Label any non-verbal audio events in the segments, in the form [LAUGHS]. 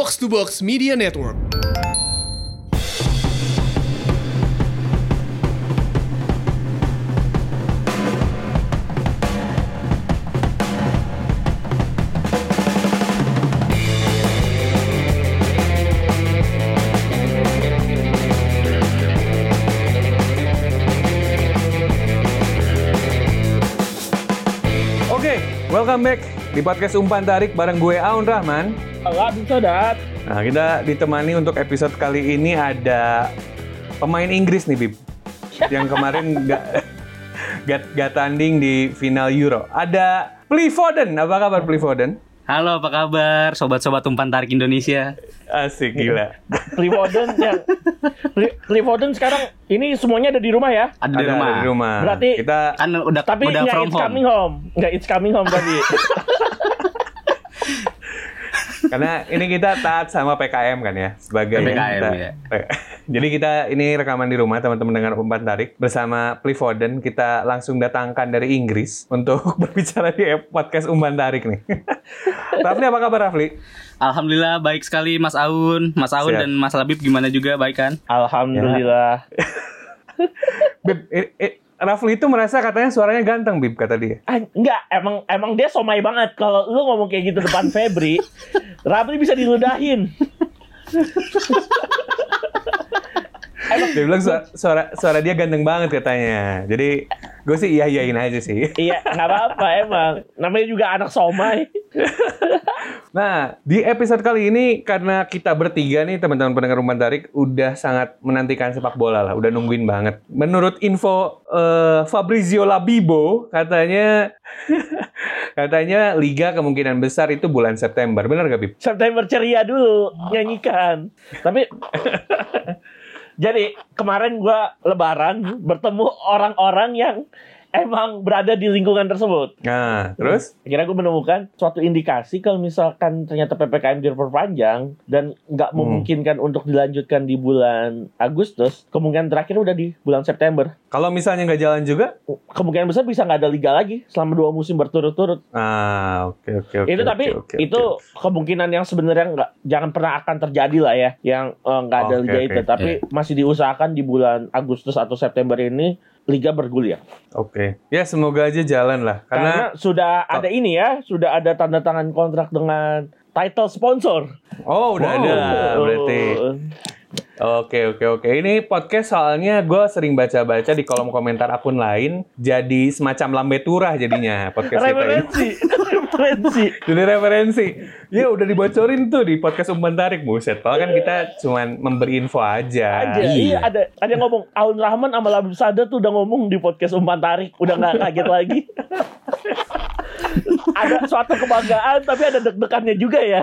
Box to Box Media Network. Oke, welcome back di podcast Umpan Tarik bareng gue Aun Rahman. Halo, Sodat. Nah, kita ditemani untuk episode kali ini ada pemain Inggris nih, Bib. [LAUGHS] Yang kemarin nggak [LAUGHS] nggak nggak tanding di final Euro. Ada Pli Foden. Apa kabar Pli Foden? Halo, apa kabar sobat-sobat umpan tarik Indonesia? Asik gila. [LAUGHS] Clifoden yang Clifoden sekarang ini semuanya ada di rumah ya. Ada di rumah. ada di rumah. Berarti- kita Kan udah Tapi udah nggak from it's home. coming home. Nggak it's coming home tadi. Karena ini kita taat sama PKM kan ya sebagai PPKM, kita- ya. [LAUGHS] Jadi kita ini rekaman di rumah teman-teman dengan umpan tarik bersama Pli Foden kita langsung datangkan dari Inggris untuk [LAUGHS] berbicara di podcast umpan tarik nih. [LAUGHS] Rafli apa kabar Rafli? Alhamdulillah baik sekali Mas Aun, Mas Aun Siap. dan Mas Labib gimana juga baik kan? Alhamdulillah. Bib, eh, Rafli itu merasa katanya suaranya ganteng Bib kata dia. Ah, enggak, emang emang dia somai banget. Kalau lu ngomong kayak gitu depan Febri, Rapli bisa diludahin. [LAUGHS] Dia bilang suara, suara suara dia ganteng banget katanya. Jadi gue sih iya iyain aja sih. Iya, nggak apa-apa emang. Namanya juga anak somai. [LAUGHS] Nah, di episode kali ini karena kita bertiga nih teman-teman pendengar rumah tarik udah sangat menantikan sepak bola lah, udah nungguin banget. Menurut info eh, Fabrizio Labibo katanya [LAUGHS] katanya liga kemungkinan besar itu bulan September. Benar gak Bib? September ceria dulu nyanyikan. Tapi [LAUGHS] jadi kemarin gua lebaran bertemu orang-orang yang emang berada di lingkungan tersebut. Nah, terus? Akhirnya gue menemukan suatu indikasi kalau misalkan ternyata PPKM diperpanjang dan nggak Hmm. memungkinkan untuk dilanjutkan di bulan Agustus, kemungkinan terakhir udah di bulan September. Kalau misalnya nggak jalan juga? Kemungkinan besar bisa nggak ada liga lagi selama dua musim berturut-turut. Ah, oke oke oke. itu tapi oke, oke, itu oke. kemungkinan yang sebenarnya nggak jangan pernah akan terjadi lah ya yang eh, nggak ada Oke, liga oke. itu tapi masih diusahakan di bulan Agustus atau September ini liga bergulir Oke. Ya semoga aja jalan lah. karena, Karena, sudah ada ini ya sudah ada tanda tangan kontrak dengan title sponsor oh udah ada Oh. berarti. Oke oke oke. Ini podcast soalnya gue sering baca-baca di kolom komentar akun lain, jadi semacam lambe turah jadinya podcast kita ini. referensi referensi [LAUGHS] Jadi referensi. Ya udah dibocorin tuh di podcast umpan tarik buset. Padahal kan kita cuman memberi info aja. aja iya ada ada yang ngomong Aun Rahman sama Labib Sada tuh udah ngomong di podcast umpan tarik udah nggak kaget lagi [LAUGHS] ada suatu kebanggaan tapi ada deg-degannya juga ya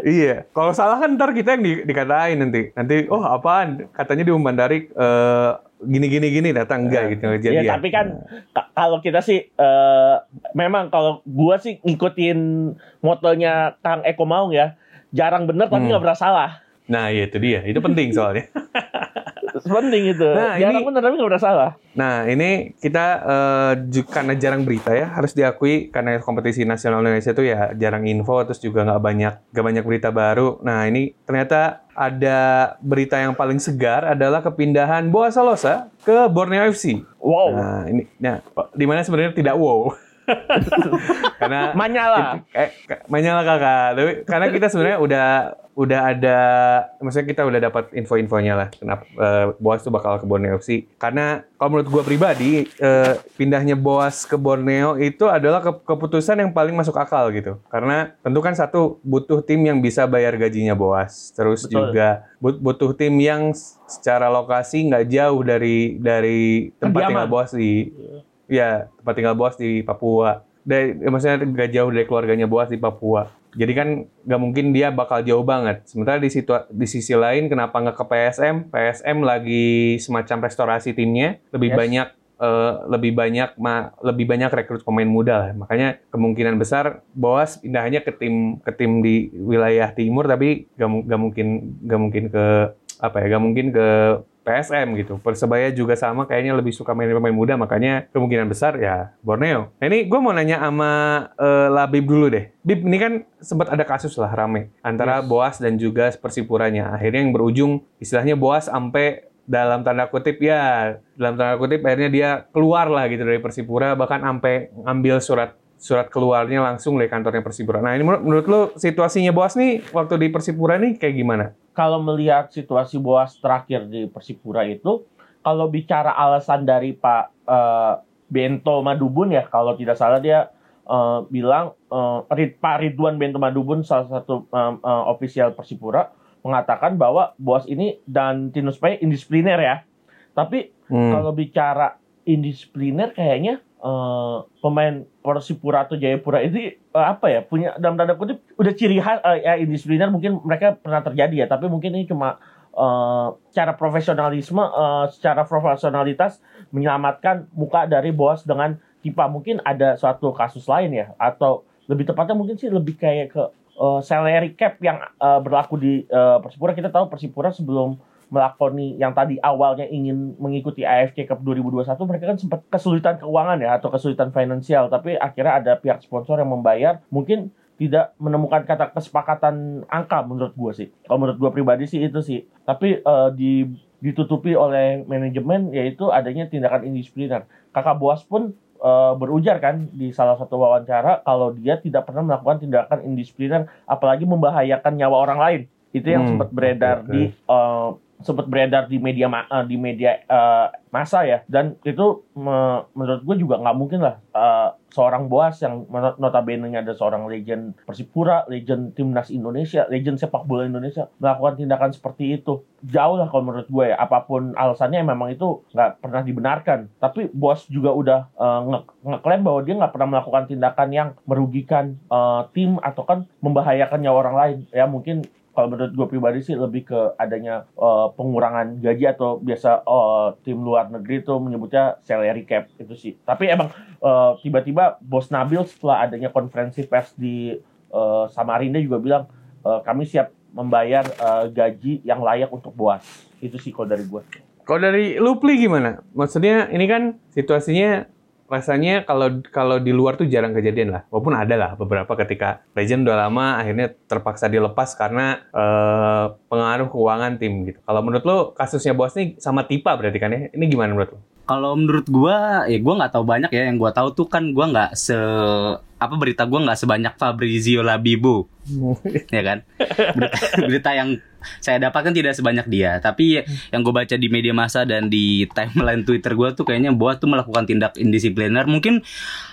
Iya. Kalau salah kan ntar kita yang di- dikatain nanti. Nanti oh apaan? Katanya di umpan tarik eh, gini gini gini datang enggak gitu. Jadi ya, tapi kan ka- kalau kita sih eh, memang kalau gua sih ngikutin motonya Kang Eko Maung ya jarang bener tapi Hmm. nggak pernah salah Nah, iya itu dia. Itu penting soalnya. [LAUGHS] penting itu Nah, jarang ini- bener tapi nggak pernah salah Nah, ini kita ju- karena jarang berita ya, harus diakui karena kompetisi nasional Indonesia itu ya jarang info, terus juga nggak banyak nggak banyak berita baru. Nah, ini ternyata ada berita yang paling segar adalah kepindahan Boa Salosa ke Borneo FC. wow Nah, ini nah, di mana sebenarnya tidak wow. [LAUGHS] karena Manyala eh Manyala kakak tapi karena kita sebenarnya udah udah ada maksudnya kita udah dapat info-infonya lah kenapa eh, Boas tuh bakal ke Borneo FC karena kalau menurut gua pribadi eh, pindahnya Boas ke Borneo itu adalah ke- keputusan yang paling masuk akal gitu. Karena tentu kan satu butuh tim yang bisa bayar gajinya Boas. Terus Betul. juga but- butuh tim yang secara lokasi nggak jauh dari dari tempat Kediaman. tinggal Boas di ya tempat tinggal Boas di Papua. Dari, ya, maksudnya gak jauh dari keluarganya Boas di Papua. Jadi kan nggak mungkin dia bakal jauh banget. Sementara di situ di sisi lain kenapa nggak ke PSM? PSM lagi semacam restorasi timnya, lebih Yes. banyak eh, lebih banyak ma- lebih banyak rekrut pemain muda lah. Makanya kemungkinan besar Boas pindahnya ke tim ke tim di wilayah timur tapi nggak mu- nggak mungkin nggak mungkin ke apa ya? nggak mungkin ke PSM gitu. Persebaya juga sama kayaknya lebih suka main pemain muda makanya kemungkinan besar ya Borneo. Nah ini gue mau nanya sama eh, Labib dulu deh. Bib ini kan sempat ada kasus lah rame antara Yes. Boas dan juga Persipuranya. Akhirnya yang berujung istilahnya Boas sampai dalam tanda kutip ya dalam tanda kutip akhirnya dia keluar lah gitu dari Persipura bahkan sampai ngambil surat surat keluarnya langsung dari kantornya Persipura. Nah ini menurut, menurut lo situasinya Boas nih waktu di Persipura nih kayak gimana? Kalau melihat situasi Boas terakhir di Persipura itu, kalau bicara alasan dari Pak eh, Bento Madubun ya, kalau tidak salah dia eh, bilang Rid- Pak Ridwan Bento Madubun salah satu eh, eh, official Persipura mengatakan bahwa Boas ini dan Tinus Pay indisipliner ya. Tapi Hmm. kalau bicara indisipliner kayaknya eh, pemain Persipura atau Jayapura ini eh, apa ya punya dalam tanda kutip udah ciri khas eh, ya indisipliner mungkin mereka pernah terjadi ya tapi mungkin ini cuma eh, secara profesionalisme eh, secara profesionalitas menyelamatkan muka dari bos dengan Kipa. Mungkin ada suatu kasus lain ya atau lebih tepatnya mungkin sih lebih kayak ke eh, salary cap yang eh, berlaku di eh, Persipura. Kita tahu Persipura sebelum melakoni yang tadi awalnya ingin mengikuti AFC Cup 2021 mereka kan sempat kesulitan keuangan ya atau kesulitan finansial. Tapi akhirnya ada pihak sponsor yang membayar. Mungkin tidak menemukan kata kesepakatan angka menurut gua sih. Kalau menurut gua pribadi sih itu sih. Tapi eh, di ditutupi oleh manajemen yaitu adanya tindakan indisipliner. Kakak Boas pun eh, berujar kan di salah satu wawancara kalau dia tidak pernah melakukan tindakan indisipliner apalagi membahayakan nyawa orang lain itu yang Hmm, sempat beredar oke. di eh, sempat beredar di media ma- eh, di media eh, masa ya. Dan itu me- menurut gue juga nggak mungkin lah eh, seorang boas yang notabene ada seorang legend Persipura, legend timnas Indonesia, legend sepak bola Indonesia melakukan tindakan seperti itu. Jauh lah kalau menurut gue ya. Apa pun alasannya memang itu nggak pernah dibenarkan. Tapi bos juga udah eh, nge- ngeklaim bahwa dia nggak pernah melakukan tindakan yang merugikan eh, tim atau kan membahayakan nyawa orang lain. Ya mungkin kalau menurut gue pribadi sih lebih ke adanya eh, pengurangan gaji atau biasa eh, tim luar negeri itu menyebutnya salary cap itu sih. Tapi emang eh, tiba-tiba Bos Nabil setelah adanya konferensi pers di eh, Samarinda juga bilang eh, kami siap membayar eh, gaji yang layak untuk Boas. Itu sih kalau dari gue. Kalau dari Lupli gimana? Maksudnya ini kan situasinya rasanya kalau kalau di luar tuh jarang kejadian lah. Walaupun ada lah beberapa ketika legend udah lama akhirnya terpaksa dilepas karena eh, pengaruh keuangan tim gitu. Kalau menurut lo kasusnya bos nih sama Tipa berarti kan ya? Ini gimana menurut lo? Kalau menurut gua, ya gua nggak tahu banyak ya. Yang gua tahu tuh kan gua nggak se apa berita gua nggak sebanyak Fabrizio Labibo, [LAUGHS] ya kan? Berita, berita yang saya dapatkan tidak sebanyak dia. Tapi yang gue baca di media massa dan di timeline Twitter gua tuh kayaknya Boas tuh melakukan tindak indisipliner. Mungkin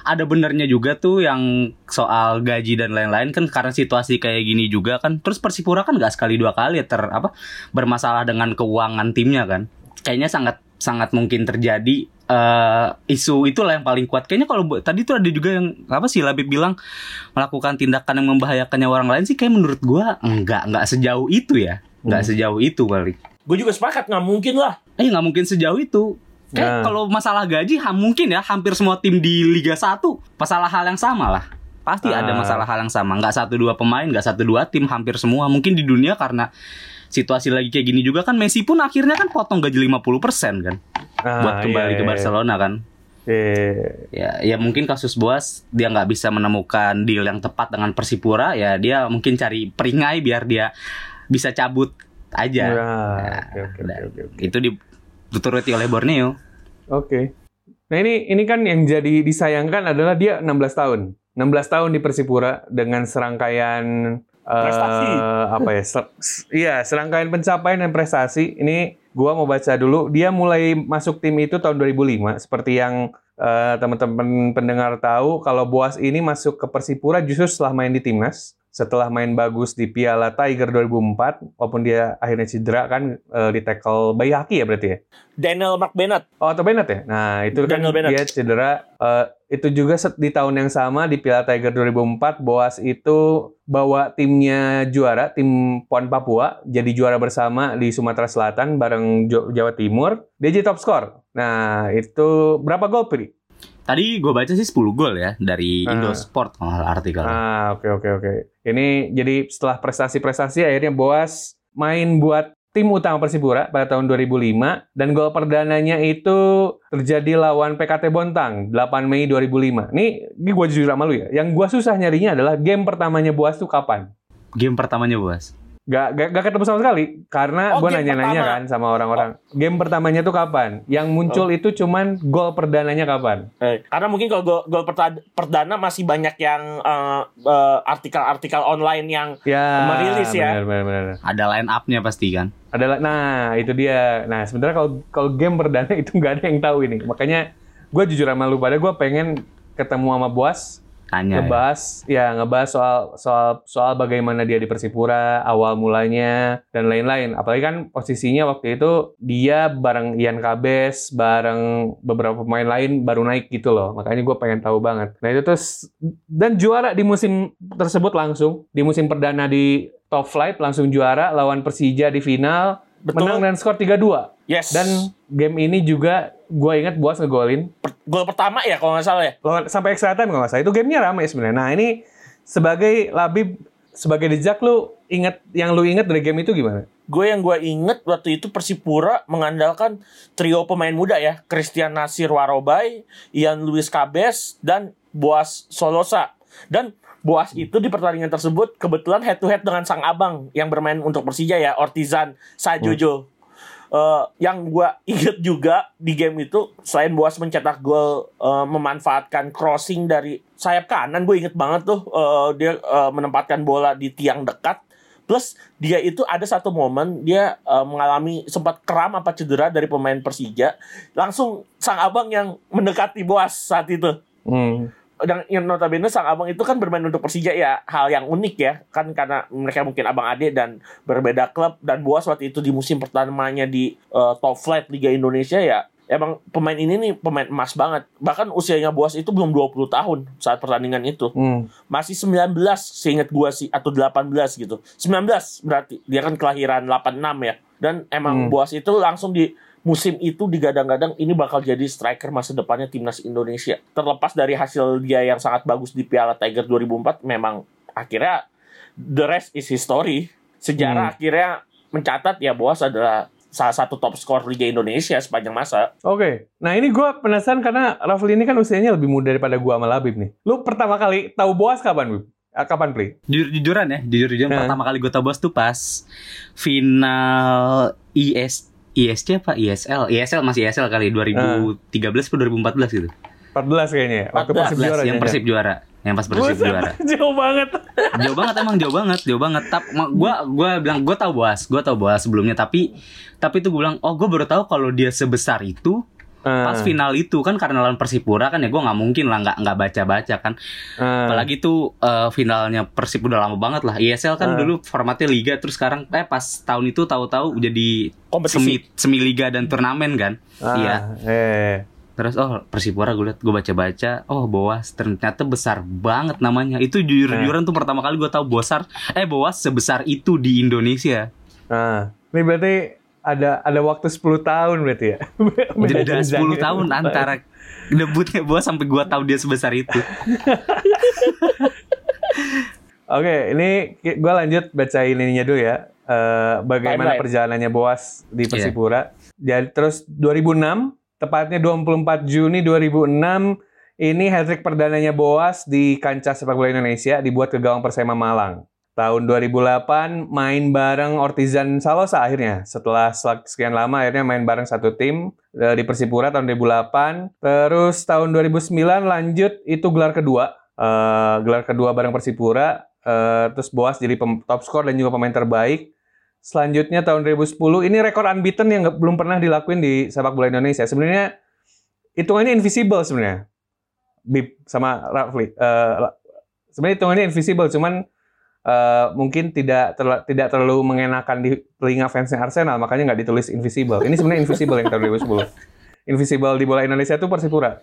ada benernya juga tuh yang soal gaji dan lain-lain kan karena situasi kayak gini juga kan. Terus Persipura kan nggak sekali dua kali ter apa bermasalah dengan keuangan timnya kan. Kayaknya sangat sangat mungkin terjadi eh, isu itulah yang paling kuat. Kayaknya kalau tadi tuh ada juga yang apa sih Labib bilang melakukan tindakan yang membahayakan nyawa orang lain sih kayak menurut gua enggak enggak sejauh itu ya. Enggak Hmm. sejauh itu kali. Gue juga sepakat nggak mungkin lah. Eh nggak mungkin sejauh itu. Kayak Nah. kalau masalah gaji ha, mungkin ya hampir semua tim di Liga 1 masalah hal yang sama lah. Pasti ada Ah. masalah hal yang sama. Nggak satu dua pemain, nggak satu dua tim, hampir semua. Mungkin di dunia karena situasi lagi kayak gini juga kan Messi pun akhirnya kan potong gaji 50% kan buat Ah, kembali iya, ke iya. Barcelona kan. Iya. Ya, ya mungkin kasus Boas dia nggak bisa menemukan deal yang tepat dengan Persipura, ya dia mungkin cari peringai biar dia bisa cabut aja. Nah, Ya, oke, oke, udah. oke, oke, oke. Itu dituruti oleh Borneo. Oke. Nah ini ini kan yang jadi disayangkan adalah dia 16 tahun. 16 tahun di Persipura dengan serangkaian eh, Prestasi. apa ya? ser- iya, serangkaian pencapaian dan prestasi. Ini gua mau baca dulu. Dia mulai masuk tim itu tahun 2005 seperti yang eh, teman-teman pendengar tahu kalau Boas ini masuk ke Persipura justru setelah main di timnas. Setelah main bagus di Piala Tiger 2004, walaupun dia akhirnya cedera kan eh, di tackle Bayaki ya berarti ya? Daniel McBennett. Oh, atau Bennett ya? Nah, itu kan Daniel Bennett. dia cedera. Eh, itu juga set- di tahun yang sama di Piala Tiger 2004, Boas itu bawa timnya juara, tim PON Papua, jadi juara bersama di Sumatera Selatan bareng Jawa Timur. Dia jadi top skor. Nah, itu berapa gol, Pri? Tadi gue baca sih 10 gol ya dari Ah. Indosport kalau artikel. Ah, oke, oke, oke. Ini jadi setelah prestasi-prestasi, akhirnya Boas main buat tim utama Persipura pada tahun 2005 dan gol perdananya itu terjadi lawan PKT Bontang 8 Mei 2005. Nih, ini gue jujur sama lu ya. Yang gue susah nyarinya adalah game pertamanya Boas tuh kapan? Game pertamanya Boas. Gak, gak, gak ketemu sama sekali karena Oh, gue nanya-nanya pertama. kan sama orang-orang. Game pertamanya tuh kapan? Yang muncul itu cuman gol perdananya kapan? Eh, karena mungkin kalau gol, gol perdana masih banyak yang eh, eh, artikel-artikel online yang Ya, Merilis ya. Benar, benar, benar. Ada line up-nya pasti kan. adalah nah itu dia nah sebenarnya kalau kalau game perdana [LAUGHS] itu nggak ada yang tahu ini makanya gue jujur sama lu pada gue pengen ketemu sama Boas Tanya. ya. ngebahas ya ngebahas soal soal soal bagaimana dia di Persipura awal mulanya dan lain-lain apalagi kan posisinya waktu itu dia bareng Ian Kabes bareng beberapa pemain lain baru naik gitu loh makanya gue pengen tahu banget nah itu terus dan juara di musim tersebut langsung di musim perdana di top flight langsung juara lawan Persija di final Betul. menang dan skor 3-2 yes. dan game ini juga gue ingat Boas ngegolin Per- gol pertama ya kalau nggak salah ya. sampai extra time kalau nggak salah itu gamenya ramai sebenarnya. Nah ini sebagai Labib sebagai dijak lu ingat yang lu ingat dari game itu gimana? Gue yang gue inget waktu itu Persipura mengandalkan trio pemain muda ya, Christian Nasir Warobai, Ian Luis Cabes, dan Boas Solosa. Dan Boas itu di pertandingan tersebut kebetulan head to head dengan sang abang yang bermain untuk Persija ya, Ortizan Sajojo. Eh, yang gue inget juga di game itu selain Boas mencetak gol eh, memanfaatkan crossing dari sayap kanan gue inget banget tuh eh, dia eh, menempatkan bola di tiang dekat plus dia itu ada satu momen dia eh, mengalami sempat kram apa cedera dari pemain Persija langsung sang abang yang mendekati Boas saat itu Hmm. Dan yang notabene sang abang itu kan bermain untuk Persija ya. Hal yang unik ya. Kan karena mereka mungkin abang adik dan berbeda klub dan Boas waktu itu di musim pertamanya di eh, top flight Liga Indonesia ya. Emang pemain ini nih pemain emas banget. Bahkan usianya Boas itu belum 20 tahun saat pertandingan itu. Hmm. masih 19 seingat gua sih atau 18 gitu. 19 berarti. Dia kan kelahiran 86 ya. Dan emang Hmm. Boas itu langsung di musim itu digadang-gadang ini bakal jadi striker masa depannya timnas Indonesia terlepas dari hasil dia yang sangat bagus di Piala Tiger 2004 memang akhirnya the rest is history sejarah Hmm. akhirnya mencatat ya Boas adalah salah satu top skor Liga Indonesia sepanjang masa Oke, nah ini gue penasaran karena Rafli ini kan usianya lebih muda daripada gua sama Labib nih. Lu pertama kali tahu Boas kapan, Bib? Ah, Kapan, Pli? Jujur jujuran ya, jujur jujuran Nah. pertama kali gue tau bos tuh pas final IS ISC apa ISL ISL masih ISL kali 2013 atau 2014 gitu 14 kayaknya ya. Waktu 14, Persib juara. yang. Persib juara yang pas Persib Buset, juara [LAUGHS] Jauh banget. jauh banget emang jauh banget jauh banget tap gua gua bilang gua tahu boas gua tahu boas sebelumnya tapi tapi itu gue bilang oh gue baru tahu kalau dia sebesar itu pas Ah, final itu kan karena lawan Persipura kan ya gue nggak mungkin lah nggak nggak baca baca kan. Ah. apalagi tuh eh, finalnya Persib udah lama banget lah. ISL kan Ah. dulu formatnya liga terus sekarang eh pas tahun itu tahu-tahu jadi kompetisi. semi semi liga dan turnamen kan. Ah, iya. Eh. terus oh Persipura gue liat gue baca baca oh Boas ternyata besar banget namanya. Itu jujur jujuran tuh pertama kali gue tahu Bosar eh Boas sebesar itu di Indonesia. Nah, ini berarti ada ada waktu 10 tahun berarti ya. Beda jeda 10 jenjangnya. tahun antara debutnya Boas sampai gue tahu dia sebesar itu [LAUGHS] Oke, ini gue lanjut bacain ininya dulu ya. Eh, bagaimana Timeline. perjalanannya Boas di Iya. Persipura. Jadi terus 2006, tepatnya 24 Juni 2006, ini hat-trick perdananya Boas di kancah sepak bola Indonesia dibuat ke gawang Persema Malang. Tahun 2008 main bareng Ortizan Salosa akhirnya. Setelah sekian lama akhirnya main bareng satu tim eh, di Persipura tahun 2008. Terus tahun 2009 lanjut itu gelar kedua. Eh, gelar kedua bareng Persipura. Eh, terus Boas jadi top skor dan juga pemain terbaik. Selanjutnya tahun 2010 ini rekor unbeaten yang belum pernah dilakuin di sepak bola Indonesia. Sebenarnya hitungannya invisible sebenarnya. Bib sama Rafli. Eh, sebenarnya hitungannya invisible cuman eh, mungkin tidak terla- tidak terlalu mengenakan di telinga fansnya Arsenal makanya nggak ditulis invisible. Ini sebenarnya invisible yang tahun 2010. Invisible di bola Indonesia itu Persipura.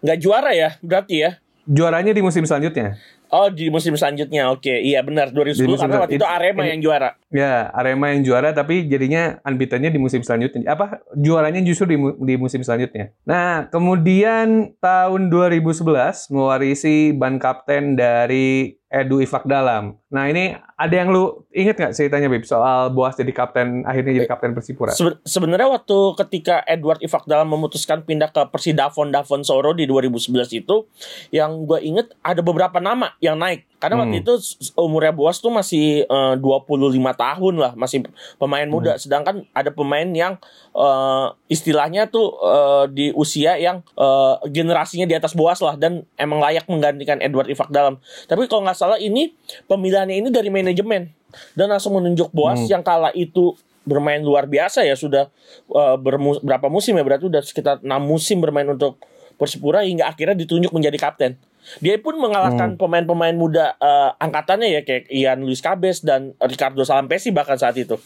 nggak juara ya berarti ya Juaranya di musim selanjutnya. Oh di musim selanjutnya, oke, iya benar 2010 Di musim karena waktu itu. Arema Ini- yang juara. Ya, Arema yang juara tapi jadinya unbeaten-nya di musim selanjutnya. Apa juaranya justru di, di musim selanjutnya. Nah, kemudian tahun 2011 mewarisi ban kapten dari Edu Ifak Dalam. Nah, ini ada yang lu inget nggak ceritanya Bib soal Boas jadi kapten akhirnya jadi kapten Persipura? Seben- sebenarnya waktu ketika Edward Ifak dalam memutuskan pindah ke Persidafon Davon Soro di 2011 itu, yang gue inget ada beberapa nama yang naik. Karena waktu Hmm. itu s- umurnya Boas tuh masih eh, 25 tahun lah, masih pemain muda. Sedangkan ada pemain yang eh, istilahnya tuh eh, di usia yang eh, generasinya di atas Boas lah dan emang layak menggantikan Edward Ifak dalam. Tapi kalau nggak salah ini pemilihannya ini dari manajemen dan langsung menunjuk Boas Hmm. yang kala itu bermain luar biasa ya sudah uh, bermu- berapa musim ya berarti udah sekitar enam musim bermain untuk Persipura hingga akhirnya ditunjuk menjadi kapten. Dia pun mengalahkan pemain-pemain muda uh, angkatannya ya kayak Ian Luis Cabes dan Ricardo Salampesi bahkan saat itu.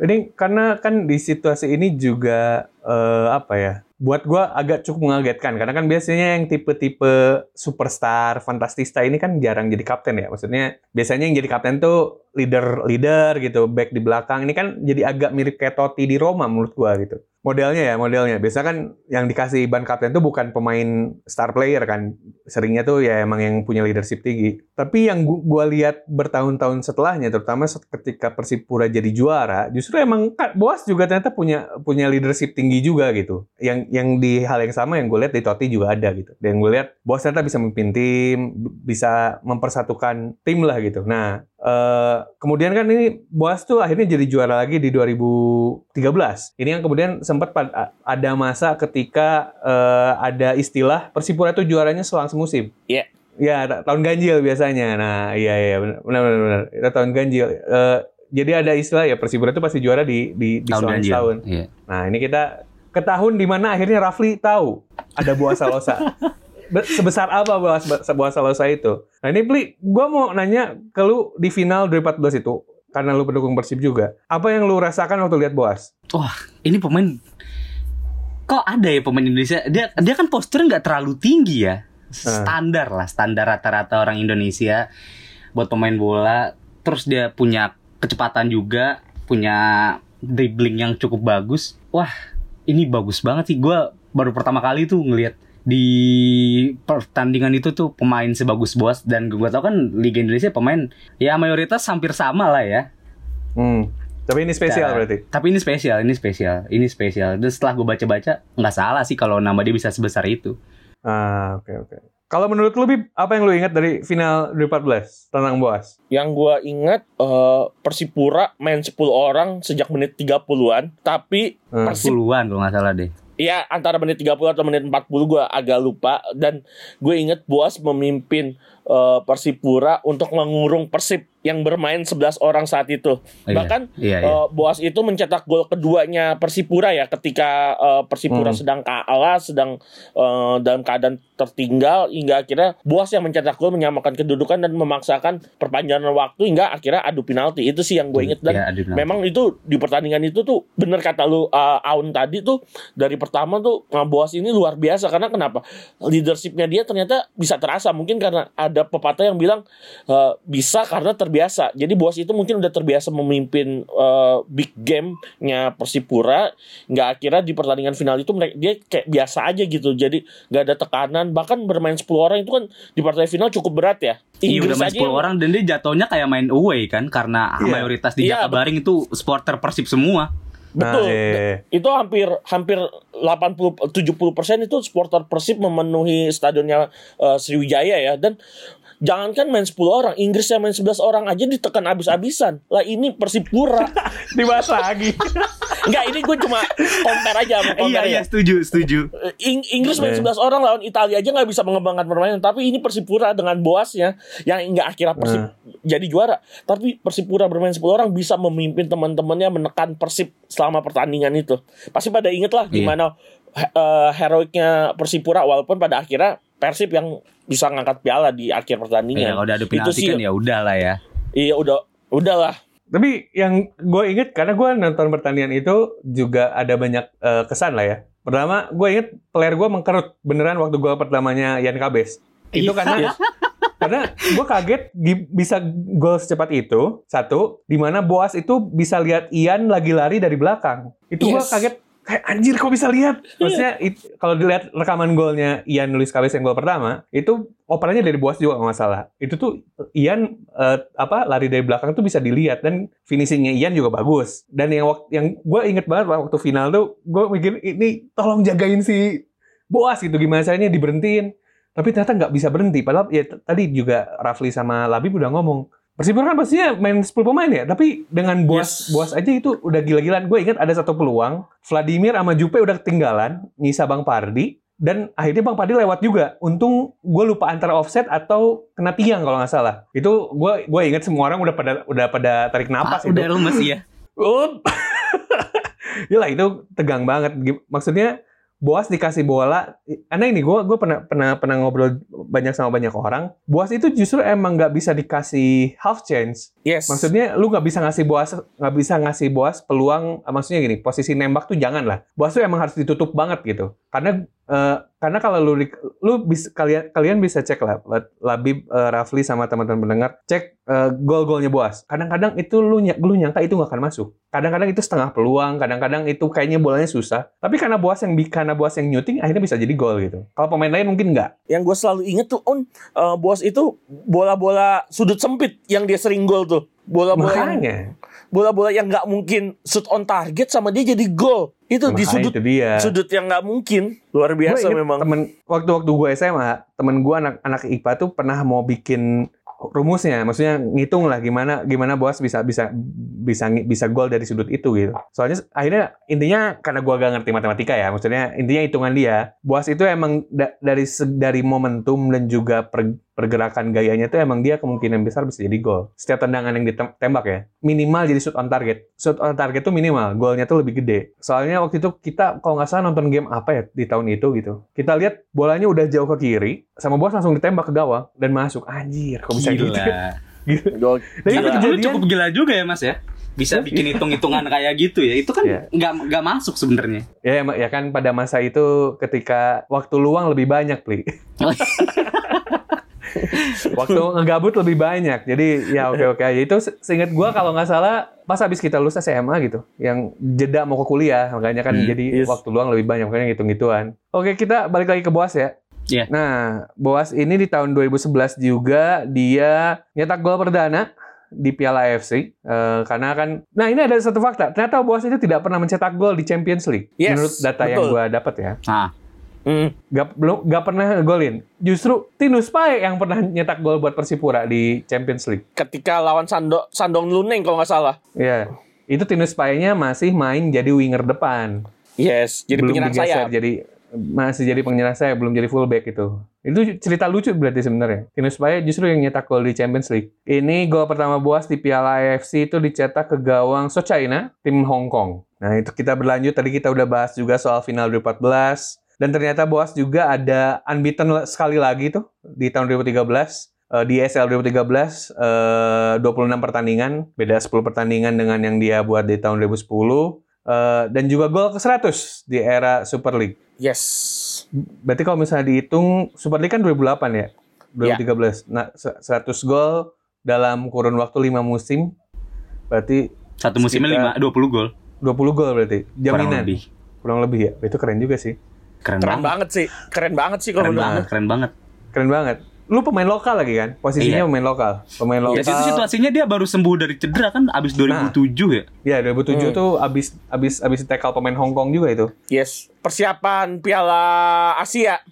Ini karena kan di situasi ini juga eh, apa ya? Buat gua agak cukup mengagetkan karena kan biasanya yang tipe-tipe superstar, fantastista ini kan jarang jadi kapten ya. Maksudnya biasanya yang jadi kapten tuh leader-leader gitu, back di belakang. Ini kan jadi agak mirip kayak Totti di Roma menurut gua gitu. Modelnya ya, modelnya. Biasa kan yang dikasih ban kapten tuh bukan pemain star player kan. Seringnya tuh ya emang yang punya leadership tinggi. Tapi yang gu- gua lihat bertahun-tahun setelahnya, terutama ketika Persipura jadi juara, justru emang Boas juga ternyata punya punya leadership tinggi juga gitu. Yang yang di hal yang sama yang gue lihat di Totti juga ada gitu. Dan gue lihat Boas ternyata bisa memimpin tim, bisa mempersatukan tim lah gitu. Nah, eh, kemudian kan ini Boas tuh akhirnya jadi juara lagi di 2013. Ini yang kemudian sempat ada masa ketika eh, ada istilah Persipura itu juaranya selang semusim. Iya. Ya, ta- tahun ganjil biasanya. Nah, iya iya benar benar benar. Itu tahun ganjil. Eh, jadi ada istilah ya Persipura itu pasti juara di di, di Tahun selang ganjil. tahun. Iya. Nah, ini kita ke tahun di mana akhirnya Rafli tahu ada Boas Salosa. [LAUGHS] Be- Sebesar apa Boas, Boas Salosa itu? Nah, ini Pli, gue mau nanya ke lu di final 2014 itu, karena lu pendukung Persib juga. Apa yang lu rasakan waktu lihat Boas? Wah, ini pemain kok ada ya pemain Indonesia? Dia dia kan posturnya nggak terlalu tinggi ya. Standar lah, standar rata-rata orang Indonesia buat pemain bola. Terus dia punya kecepatan juga, punya dribbling yang cukup bagus. Wah, ini bagus banget sih. Gua baru pertama kali tuh ngelihat di pertandingan itu tuh pemain sebagus Boas dan gue tau kan Liga Indonesia pemain ya mayoritas hampir sama lah ya. Hmm. Tapi ini spesial Nah, berarti. Tapi ini spesial, ini spesial, ini spesial. Dan setelah gue baca-baca, nggak salah sih kalau nama dia bisa sebesar itu. Ah, oke oke. Kalau menurut lu Bib, apa yang lu ingat dari final 2014 tentang Boas? Yang gua ingat eh, Persipura main 10 orang sejak menit 30-an, tapi Hmm. Persib Puluhan kalau nggak salah deh. Iya antara menit 30 atau menit 40 gue agak lupa. Dan gue inget Boas memimpin eh, Persipura untuk mengurung Persib yang bermain 11 orang saat itu. Iya, Bahkan iya, iya. eh, Boas itu mencetak gol keduanya Persipura ya ketika eh, Persipura Hmm. sedang kalah, sedang eh, dalam keadaan tertinggal hingga akhirnya Boas yang mencetak gol menyamakan kedudukan dan memaksakan perpanjangan waktu hingga akhirnya adu penalti. Itu sih yang gue inget dan Iya, memang itu di pertandingan itu tuh bener kata lu uh, Aun tadi tuh dari pertama tuh uh, Boas ini luar biasa karena kenapa leadershipnya dia ternyata bisa terasa mungkin karena ada pepatah yang bilang uh, bisa karena terbiasa. Jadi Boas itu mungkin udah terbiasa memimpin uh, big game-nya Persipura nggak akhirnya di pertandingan final itu mereka dia kayak biasa aja gitu. Jadi nggak ada tekanan. Bahkan bermain 10 orang itu kan di partai final cukup berat ya. Iya udah main aja 10 yang- orang dan dia jatuhnya kayak main away kan karena Iya. mayoritas di Iya, Jakabaring itu supporter Persib semua. Betul. Nah, iya. itu hampir hampir 80 70% itu supporter Persib memenuhi stadionnya eh, Sriwijaya ya dan jangankan main 10 orang, Inggris yang main 11 orang aja ditekan habis-habisan. Lah ini Persipura. [LAUGHS] Dibahas lagi. [LAUGHS] Enggak, ini gue cuma compare aja sama Iya compare iya ya. setuju setuju. Eh, Ing- Inggris main Iya. 11 orang lawan Italia aja nggak bisa mengembangkan permainan tapi ini Persipura dengan boasnya yang nggak akhirnya Persib jadi juara tapi Persipura bermain 10 orang bisa memimpin teman-temannya menekan Persib selama pertandingan itu pasti pada inget lah Iya. gimana eh, heroiknya Persipura walaupun pada akhirnya Persib yang bisa ngangkat piala di akhir Iya pertandingan kalau udah ada itu penalti sih kan ya udahlah ya. iya udah udahlah Tapi yang gue inget karena gue nonton pertandingan itu juga ada banyak eh, kesan lah ya. Pertama, gue inget player gue mengkerut beneran waktu gol pertamanya Yan Kabes. Itu Iya. karena Karena gue kaget gi- bisa gol secepat itu. Satu, di mana Boas itu bisa lihat Ian lagi lari dari belakang. Itu gue Yes. kaget. Kayak anjir kok bisa lihat? Maksudnya it- kalau dilihat rekaman golnya Ian Luis Cabez yang gol pertama, itu operannya dari Boas juga nggak salah. Itu tuh Ian eh, apa lari dari belakang tuh bisa dilihat dan finishingnya Ian juga bagus. Dan yang waktu yang gue inget banget waktu final tuh gue mikir ini tolong jagain si Boas gitu gimana caranya diberhentiin. Tapi ternyata nggak bisa berhenti. Padahal ya tadi juga Rafli sama Labib udah ngomong. Persipura kan pastinya main 10 pemain ya, tapi dengan Boas Yes. Boas aja itu udah gila-gilaan. Gue ingat ada satu peluang, Vladimir sama Jupe udah ketinggalan, nyisa Bang Pardi, dan akhirnya Bang Pardi lewat juga. Untung gue lupa antara offset atau kena tiang kalau nggak salah. Itu gue gue ingat semua orang udah pada udah pada tarik Ah, napas udah itu. lemes [LAUGHS] ya. Gila [LAUGHS] itu tegang banget. Maksudnya Boas dikasih bola, karena ini gue gue pernah pernah pernah ngobrol banyak sama banyak orang. Boas itu justru emang nggak bisa dikasih half chance. Yes. Maksudnya lu nggak bisa ngasih Boas nggak bisa ngasih Boas peluang. Maksudnya gini, posisi nembak tuh jangan lah. Boas tuh emang harus ditutup banget gitu. Karena eh, karena kalau lu lu bisa kalian kalian bisa cek lah Labib eh, Rafli sama teman-teman pendengar cek eh, gol-golnya Boas. Kadang-kadang itu lu lu nyangka itu nggak akan masuk. Kadang-kadang itu setengah peluang, kadang-kadang itu kayaknya bolanya susah. Tapi karena Boas yang karena Boas yang nyuting akhirnya bisa jadi gol gitu. Kalau pemain lain mungkin nggak. yang gue selalu inget tuh on eh, bos itu bola-bola sudut sempit yang dia sering gol tuh bola-bola yang. Bola-bola yang nggak mungkin shoot on target sama dia jadi gol itu di Makanya sudut itu dia. sudut yang nggak mungkin luar Gua biasa inget memang Temen, waktu-waktu gue SMA, temen gue anak-anak IPA tuh pernah mau bikin rumusnya, maksudnya ngitung lah gimana gimana Boas bisa bisa bisa bisa gol dari sudut itu gitu. Soalnya akhirnya intinya karena gue gak ngerti matematika ya, maksudnya intinya hitungan dia, Boas itu emang da- dari dari momentum dan juga per- pergerakan gayanya tuh emang dia kemungkinan besar bisa jadi gol. Setiap tendangan yang ditembak ya, minimal jadi shoot on target. Shoot on target tuh minimal, golnya tuh lebih gede. Soalnya waktu itu kita kalau nggak salah nonton game apa ya di tahun itu gitu. Kita lihat bolanya udah jauh ke kiri, sama bos langsung ditembak ke gawang dan masuk. Anjir, kok bisa gitu? Gila. [LAUGHS] Gitu. Tapi Gila, itu lu kejadian- cukup gila juga ya Mas ya. Bisa bikin hitung-hitungan kayak gitu ya. Itu kan Iya. nggak nggak masuk sebenarnya. Ya, emang- ya kan pada masa itu ketika waktu luang lebih banyak, Pli. [LAUGHS] [LAUGHS] Waktu ngegabut lebih banyak. Jadi ya oke oke aja. Itu se- seingat gua kalau nggak salah pas habis kita lulus SMA gitu, yang jeda mau ke kuliah, makanya kan Hmm, jadi yes. waktu luang lebih banyak makanya hitung-hituan. Oke, kita balik lagi ke Boas ya. Iya. Nah, Boas ini di tahun 2011 juga dia nyetak gol perdana di Piala AFC Eh, karena kan nah ini ada satu fakta ternyata Boas itu tidak pernah mencetak gol di Champions League Yes, menurut data yang betul. gua dapat ya Nah, Hmm. Gak, belum, gak pernah golin. Justru Tinus Pae yang pernah nyetak gol buat Persipura di Champions League. ketika lawan Sando, Sandong Luneng kalau nggak salah Ya, itu Tinus Pae-nya masih main jadi winger depan. yes jadi belum penyerang digeser sayap jadi masih jadi penyerang saya belum jadi fullback itu. Itu cerita lucu berarti sebenarnya. Tinus Pae justru yang nyetak gol di Champions League. Ini gol pertama Boas di Piala AFC itu dicetak ke gawang Sochaina, tim Hong Kong. Nah, itu kita berlanjut tadi kita udah bahas juga soal final 2014 dan ternyata Boas juga ada unbeaten sekali lagi tuh di tahun 2013 Eh, di SL 2013 eh, 26 pertandingan, beda 10 pertandingan dengan yang dia buat di tahun 2010 Eh, dan juga gol ke 100 di era Super League. yes Berarti kalau misalnya dihitung Super League kan 2008 ya, 2013. Nah, se- 100 gol dalam kurun waktu 5 musim. Berarti satu musimnya Sekitar- lima, 20 gol. 20 gol berarti. Kurang Jaminan. lebih. Kurang lebih ya. Itu keren juga sih. Keren, keren banget. banget sih keren banget sih kalau Keren banget, keren banget. Keren banget. Lu pemain lokal lagi kan? Posisinya Iya. pemain lokal. Pemain lokal. Ya, situ situasinya dia baru sembuh dari cedera kan abis 2007 ya. Ya, 2007 Hmm. tuh abis abis abis tackle pemain Hong Kong juga itu. yes persiapan Piala Asia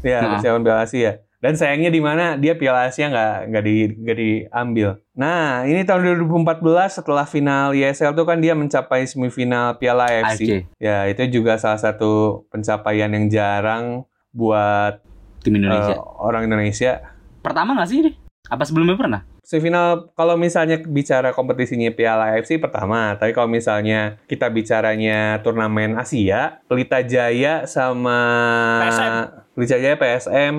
Ya, Nah. persiapan Piala Asia. Dan sayangnya di mana dia Piala Asia nggak nggak di nggak diambil. Nah, ini tahun 2014 setelah final YSL tuh kan dia mencapai semifinal Piala AFC. Ya, itu juga salah satu pencapaian yang jarang buat Tim Indonesia. eh, orang Indonesia. Pertama nggak sih ini? Apa sebelumnya pernah? Semifinal kalau misalnya bicara kompetisinya Piala AFC pertama, tapi kalau misalnya kita bicaranya turnamen Asia, Pelita Jaya sama PSM. Pelita Jaya PSM,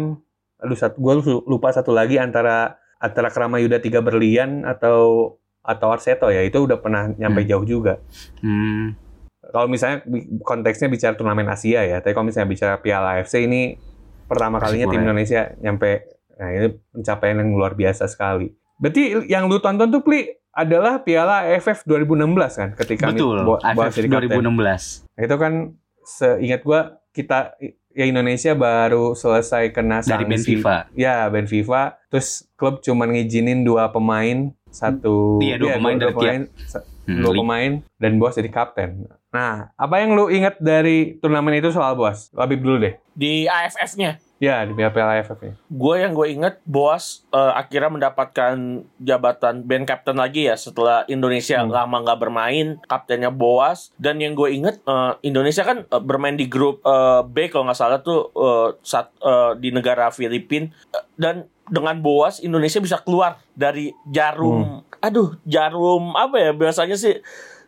aduh satu gue lupa satu lagi antara antara Krama Yuda Tiga Berlian atau atau Arseto ya itu udah pernah nyampe Hmm. jauh juga. Hmm. Kalau misalnya konteksnya bicara turnamen Asia ya, tapi kalau misalnya bicara Piala AFC ini pertama kalinya tim ya. Indonesia nyampe Nah, ini pencapaian yang luar biasa sekali. Berarti yang lu tonton tuh Pli adalah Piala AFF 2016 kan ketika Betul, AFF jadi kapten. 2016. Nah, itu kan seingat gua kita ya Indonesia baru selesai kena Dari sanksi. Benfica. Ya, Benfica. Terus klub cuma ngizinin dua pemain, satu Iya, dua pemain dari tiap. sa- Hmm, dua pemain dan bos jadi kapten. Nah, apa yang lu ingat dari turnamen itu soal bos? Labib dulu deh. Di AFF-nya, Ya, di Piala AFF ya. gue yang gue inget Boas eh, akhirnya mendapatkan jabatan band captain lagi ya setelah Indonesia Hmm. lama nggak bermain kaptennya Boas dan yang gue inget eh, Indonesia kan eh, bermain di grup eh, B kalau nggak salah tuh eh, saat eh, di negara Filipina Eh, dan dengan Boas Indonesia bisa keluar dari jarum aduh jarum apa ya biasanya sih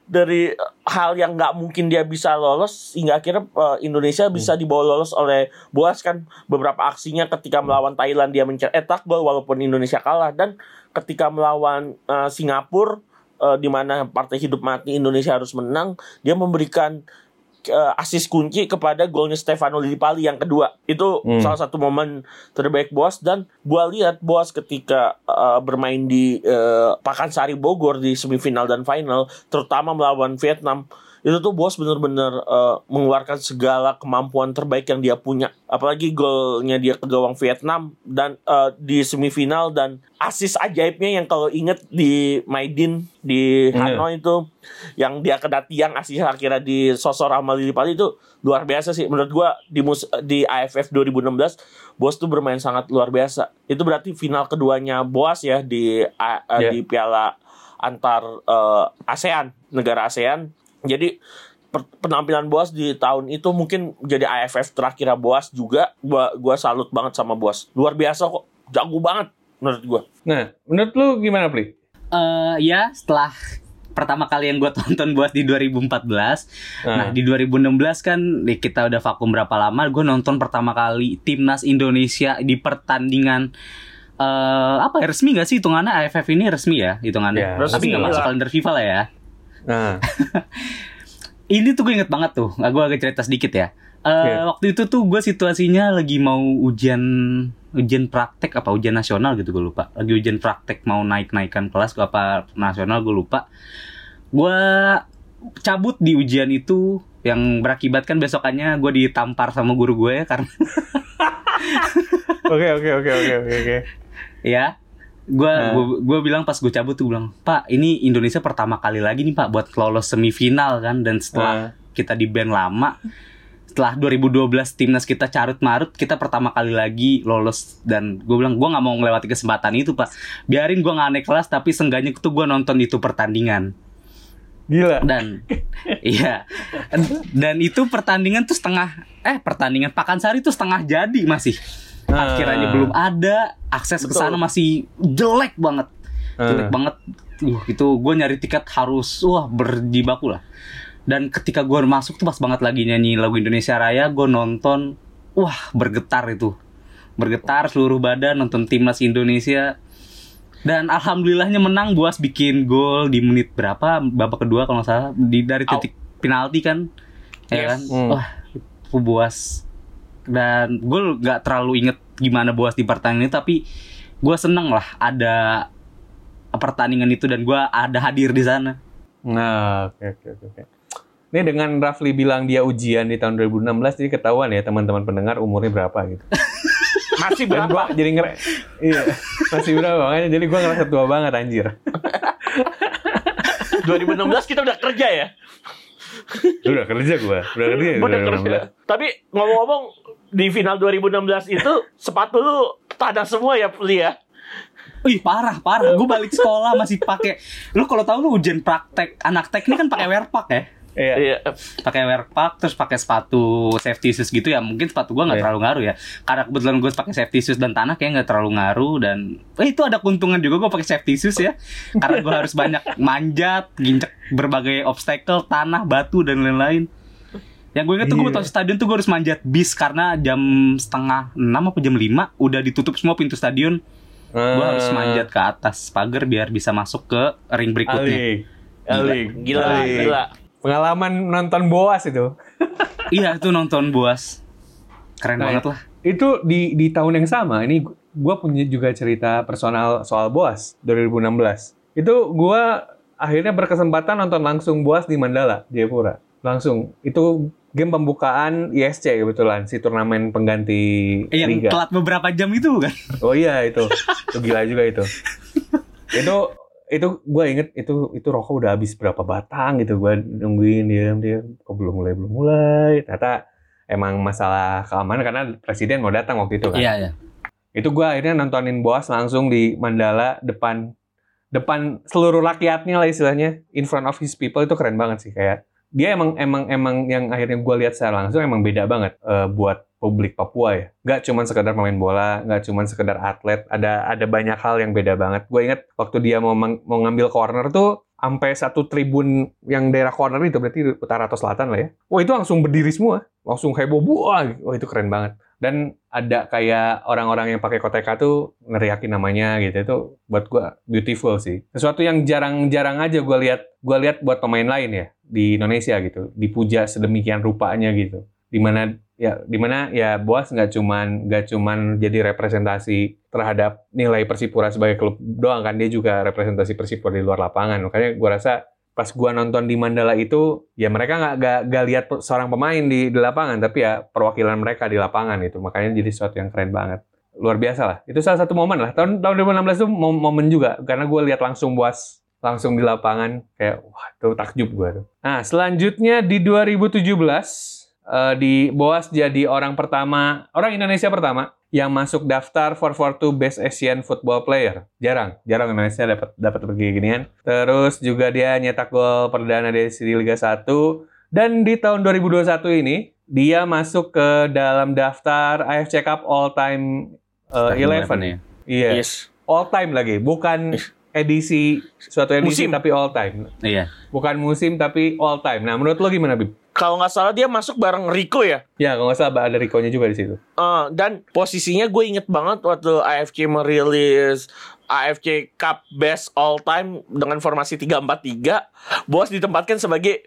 dari hal yang nggak mungkin dia bisa lolos hingga akhirnya eh, Indonesia bisa dibawa lolos oleh Boas kan? Beberapa aksinya ketika melawan Thailand dia mencetak gol walaupun Indonesia kalah. Dan ketika melawan eh, Singapura eh, di mana partai hidup mati Indonesia harus menang dia memberikan eh, asis kunci kepada golnya Stefano Lillipali yang kedua itu Hmm. salah satu momen terbaik Boas dan gua lihat Boas ketika eh, bermain di eh, Pakansari Bogor di semifinal dan final terutama melawan Vietnam itu tuh Boas bener-bener eh, mengeluarkan segala kemampuan terbaik yang dia punya apalagi golnya dia ke gawang Vietnam dan eh, di semifinal dan asis ajaibnya yang kalau inget di Maidin di Iya. Hanoi itu yang dia kena tiang asis akhirnya di sosor sama Lillipali itu luar biasa sih menurut gua di mus di AFF 2016 Boas tuh bermain sangat luar biasa itu berarti final keduanya Boas ya di A- eh, Iya. di Piala antar eh, ASEAN negara ASEAN jadi penampilan Boas di tahun itu mungkin jadi AFF terakhir Boas juga. Gua gua salut banget sama Boas. Luar biasa kok. Jago banget menurut gua. Nah, menurut lu gimana, Pli? Eh, ya setelah pertama kali yang gue [LAUGHS] tonton buat di 2014 Nah. Di 2016 kan di- kita udah vakum berapa lama Gue nonton pertama kali Timnas Indonesia di pertandingan eh apa ya, resmi gak sih hitungannya? AFF ini resmi ya hitungannya. Ya, Tapi resmi. nggak masuk kalender FIFA lah ya Nah, [LAUGHS] Ini tuh gue inget banget tuh Gue agak cerita sedikit ya. Eh, Iya. Waktu itu tuh gue situasinya lagi mau ujian ujian praktek apa ujian nasional gitu gue lupa. Lagi ujian praktek mau naik naikkan kelas gue apa nasional gue lupa. Gue cabut di ujian itu yang berakibatkan besokannya gue ditampar sama guru gue karena [LAUGHS] oke oke oke oke oke oke. ya gue Nah. gue bilang pas gue cabut tuh bilang pak ini Indonesia pertama kali lagi nih pak buat lolos semifinal kan dan setelah Nah. kita di band lama setelah 2012 timnas kita carut marut kita pertama kali lagi lolos dan gue bilang gue nggak mau melewati kesempatan itu pak biarin gue nggak naik kelas tapi seenggaknya tuh gue nonton itu pertandingan Gila. dan [LAUGHS] iya dan itu pertandingan tuh setengah eh pertandingan Pakansari tuh setengah jadi masih. Akhirnya belum ada akses ke sana masih jelek banget. Jelek Ah. banget. Uh, itu gue nyari tiket harus wah berjibaku lah. Dan ketika gue masuk tuh pas banget lagi nyanyi lagu Indonesia Raya gue nonton wah bergetar itu. Bergetar seluruh badan nonton timnas Indonesia. Dan alhamdulillahnya menang Buas bikin gol di menit berapa babak kedua kalau nggak salah di dari titik penalti kan. Ya Yes. kan? Hmm. wah Buas dan gue nggak terlalu inget gimana Buas di pertandingan itu tapi gue seneng lah ada pertandingan itu dan gue ada hadir di sana Nah, oke oke oke. oke. Ini dengan Rafli bilang dia ujian di tahun 2016 jadi ketahuan ya teman-teman pendengar umurnya berapa gitu. [LAUGHS] masih Dan gua berapa jadi ngere iya, masih berapa makanya jadi gua ngerasa tua banget anjir. [LAUGHS] 2016 kita udah kerja ya Udah kerja gua, udah kerja Udah kerja. 2016. Tapi ngomong-ngomong di final 2016 itu sepatu lu tanah semua ya Pli ya. Wih parah parah, gue balik sekolah masih pakai. Lu kalau tahu lu ujian praktek anak teknik kan pakai wear pack ya, Iya. Iya. pakai wear pack terus pakai sepatu safety shoes gitu ya. Mungkin sepatu gua nggak Iya. terlalu ngaruh ya, karena kebetulan gue pakai safety shoes dan tanah kayak nggak terlalu ngaruh dan eh, itu ada keuntungan juga gue pakai safety shoes ya, karena gue harus banyak manjat, ginjek berbagai obstacle, tanah, batu dan lain-lain. Yang gue inget tuh gue Iya. tau stadion tuh gue harus manjat bis karena jam setengah enam apa jam lima udah ditutup semua pintu stadion. Gue harus Ah. manjat ke atas pagar biar bisa masuk ke ring berikutnya. Alik. Alik. Gila, Alik. gila. Pengalaman nonton Boas itu. [LAUGHS] Iya itu nonton buas. Keren Nah, banget lah. Itu di di tahun yang sama. Ini gue punya juga cerita personal soal Boas 2016. Itu gue akhirnya berkesempatan nonton langsung Boas di Mandala, Jayapura. Langsung. Itu game pembukaan ISC kebetulan, si turnamen pengganti yang Liga. telat beberapa jam itu kan? Oh iya itu, itu gila juga itu. itu itu gue inget itu itu rokok udah habis berapa batang gitu gue nungguin diam diam kok belum mulai belum mulai ternyata emang masalah keamanan karena presiden mau datang waktu itu kan Iya, iya. itu gue akhirnya nontonin Boas langsung di Mandala depan depan seluruh rakyatnya lah istilahnya in front of his people itu keren banget sih kayak dia emang emang emang yang akhirnya gue lihat secara langsung emang beda banget eh, buat publik Papua ya. Nggak cuman sekedar pemain bola nggak cuman sekedar atlet ada ada banyak hal yang beda banget. Gue inget waktu dia mau mau ngambil corner tuh sampai satu tribun yang daerah corner itu berarti utara atau selatan lah ya. Wah itu langsung berdiri semua. Langsung heboh wah wah itu keren banget dan ada kayak orang-orang yang pakai koteka tuh neriakin namanya gitu. Itu buat gua beautiful sih. Sesuatu yang jarang-jarang aja gua lihat gua lihat buat pemain lain ya di Indonesia gitu. Dipuja sedemikian rupanya gitu. Di mana ya di mana ya Boas nggak cuman nggak cuman jadi representasi terhadap nilai Persipura sebagai klub doang kan. Dia juga representasi Persipura di luar lapangan. Makanya gua rasa pas gua nonton di Mandala itu ya mereka nggak nggak nggak lihat seorang pemain di, di lapangan tapi ya perwakilan mereka di lapangan itu. Makanya jadi sesuatu yang keren banget. Luar biasa lah. Itu salah satu momen lah. Tahun tahun 2016 itu mom- momen juga. Karena gue lihat langsung buas langsung di lapangan kayak wah itu takjub gue tuh. Nah selanjutnya di 2017 eh, di Boas jadi orang pertama orang Indonesia pertama yang masuk daftar 442 Best Asian Football Player. Jarang, jarang Indonesia dapat dapat pergi ginian. Terus juga dia nyetak gol perdana di Liga 1 dan di tahun 2021 ini dia masuk ke dalam daftar AFC Cup All Time uh, 11. ya. Iya, Yes. all time lagi, bukan edisi suatu edisi Musim. tapi all time. Iya. Bukan musim tapi all time. Nah, menurut lo gimana, Bib? Kalau nggak salah dia masuk bareng Rico ya. Ya, kalau nggak salah ada Rico-nya juga di situ. Eh, dan posisinya gue inget banget waktu AFC merilis AFC Cup Best All Time dengan formasi 3-4-3. Bos ditempatkan sebagai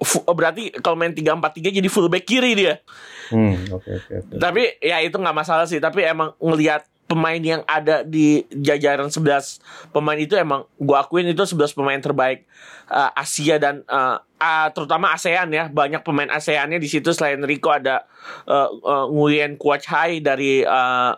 fu- berarti kalau main 3-4-3 jadi fullback kiri dia. Hmm, oke oke oke. Tapi ya itu nggak masalah sih. Tapi emang ngelihat pemain yang ada di jajaran 11 pemain itu emang gue akuin itu 11 pemain terbaik uh, Asia dan uh, uh, terutama ASEAN ya. Banyak pemain ASEANnya di situ. Selain Rico ada uh, uh, Nguyen Quach Hai dari uh,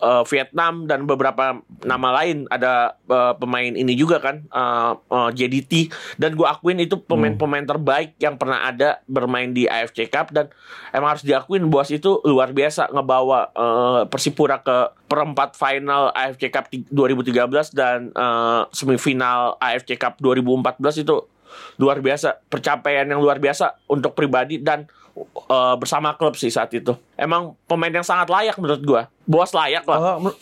uh, Vietnam dan beberapa nama lain. Ada uh, pemain ini juga kan uh, uh, JDT dan gue akuin itu pemain-pemain terbaik yang pernah ada bermain di AFC Cup. Dan emang harus diakuin bos itu luar biasa ngebawa uh, Persipura ke perempat final AFC Cup ti- 2013 dan uh, semifinal AFC Cup 2014 itu luar biasa pencapaian yang luar biasa untuk pribadi dan uh, bersama klub sih saat itu. Emang pemain yang sangat layak menurut gua. Bos layak lah. Kalau menur-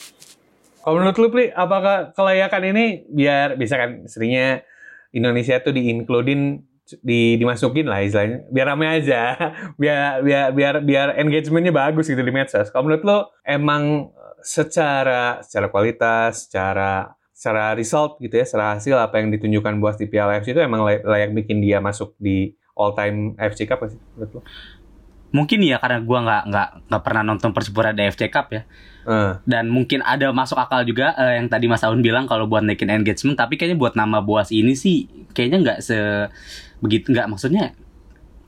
kalau menurut lu, Pli, apakah kelayakan ini biar bisa kan seringnya Indonesia tuh diinkludin di dimasukin lah istilahnya. Biar rame aja. [LAUGHS] Biar biar biar biar engagementnya bagus gitu di medsos. Kalau menurut lo emang secara secara kualitas secara secara result gitu ya secara hasil apa yang ditunjukkan buat di Piala AFC itu emang lay- layak bikin dia masuk di all time AFC Cup sih menurut lo? Mungkin ya karena gua nggak nggak nggak pernah nonton Persipura di AFC Cup ya. Eh, Dan mungkin ada masuk akal juga eh, yang tadi Mas Aun bilang kalau buat naikin engagement, tapi kayaknya buat nama Boas ini sih kayaknya nggak se begitu nggak maksudnya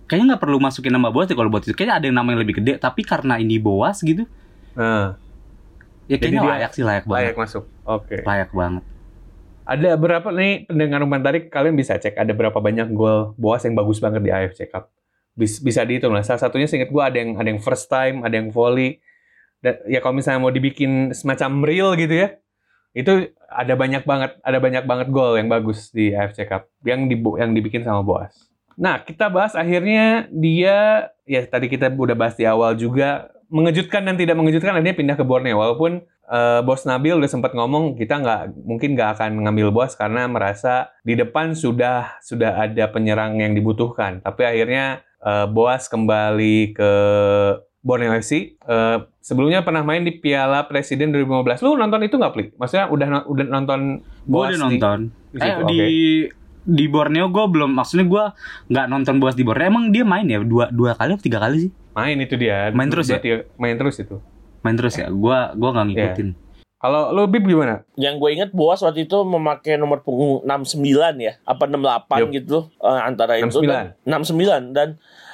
kayaknya nggak perlu masukin nama Boas deh kalau buat itu. Kayaknya ada yang nama yang lebih gede, tapi karena ini Boas gitu, ya Jadi kayaknya dia layak sih layak banget. layak masuk oke Layak banget. Ada berapa nih pendengar umpan tarik kalian bisa cek ada berapa banyak gol Boas yang bagus banget di AFC Cup. Bis- Bisa dihitung lah. Salah satunya seingat gue ada yang ada yang first time, ada yang volley. Dan ya kalau misalnya mau dibikin semacam real gitu ya, itu ada banyak banget, ada banyak banget gol yang bagus di AFC Cup yang di yang dibikin sama Boas. Nah, kita bahas akhirnya dia ya tadi kita udah bahas di awal juga mengejutkan dan tidak mengejutkan dia pindah ke Borneo walaupun eh, Bos Nabil udah sempat ngomong kita nggak mungkin nggak akan ngambil Bos karena merasa di depan sudah sudah ada penyerang yang dibutuhkan. Tapi akhirnya eh, Boas kembali ke Borneo FC. Eh, sebelumnya pernah main di Piala Presiden 2015. Lu nonton itu nggak, Pli? Maksudnya udah udah nonton Gue udah nonton. di eh di di Borneo gue belum, maksudnya gue nggak nonton Boas di Borneo. Emang dia main ya dua dua kali atau tiga kali sih? Main itu dia. Main terus tiga- main terus itu. main terus ya. Gua gua nggak ngikutin. Kalau lu Bib gimana? Yang gue inget Boas waktu itu memakai nomor punggung 69 ya, apa 68 Yup. gitu eh, antara itu 69. dan 69 dan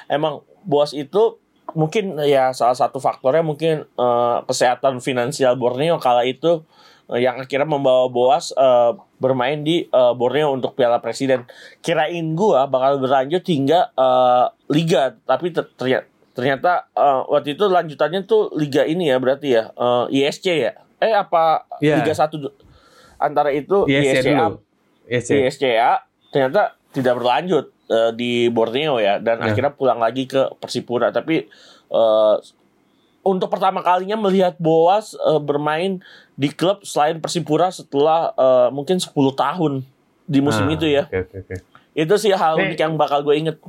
emang Boas itu mungkin ya salah satu faktornya mungkin eh, kesehatan finansial Borneo kala itu eh, yang akhirnya membawa Boas eh, bermain di eh, Borneo untuk Piala Presiden. Kirain gua bakal berlanjut hingga eh, liga, tapi ter- ternyata ternyata eh, waktu itu lanjutannya tuh liga ini ya berarti ya eh, ISC ya. Eh apa Iya. Liga 1 du- antara itu ISC ISCA dulu. ISC. ISCA ternyata tidak berlanjut eh, di Borneo ya dan Ya. akhirnya pulang lagi ke Persipura tapi eh, untuk pertama kalinya melihat Boas eh, bermain di klub selain Persipura setelah eh, mungkin 10 tahun di musim Ah, itu ya oke. itu sih hal unik yang bakal gue inget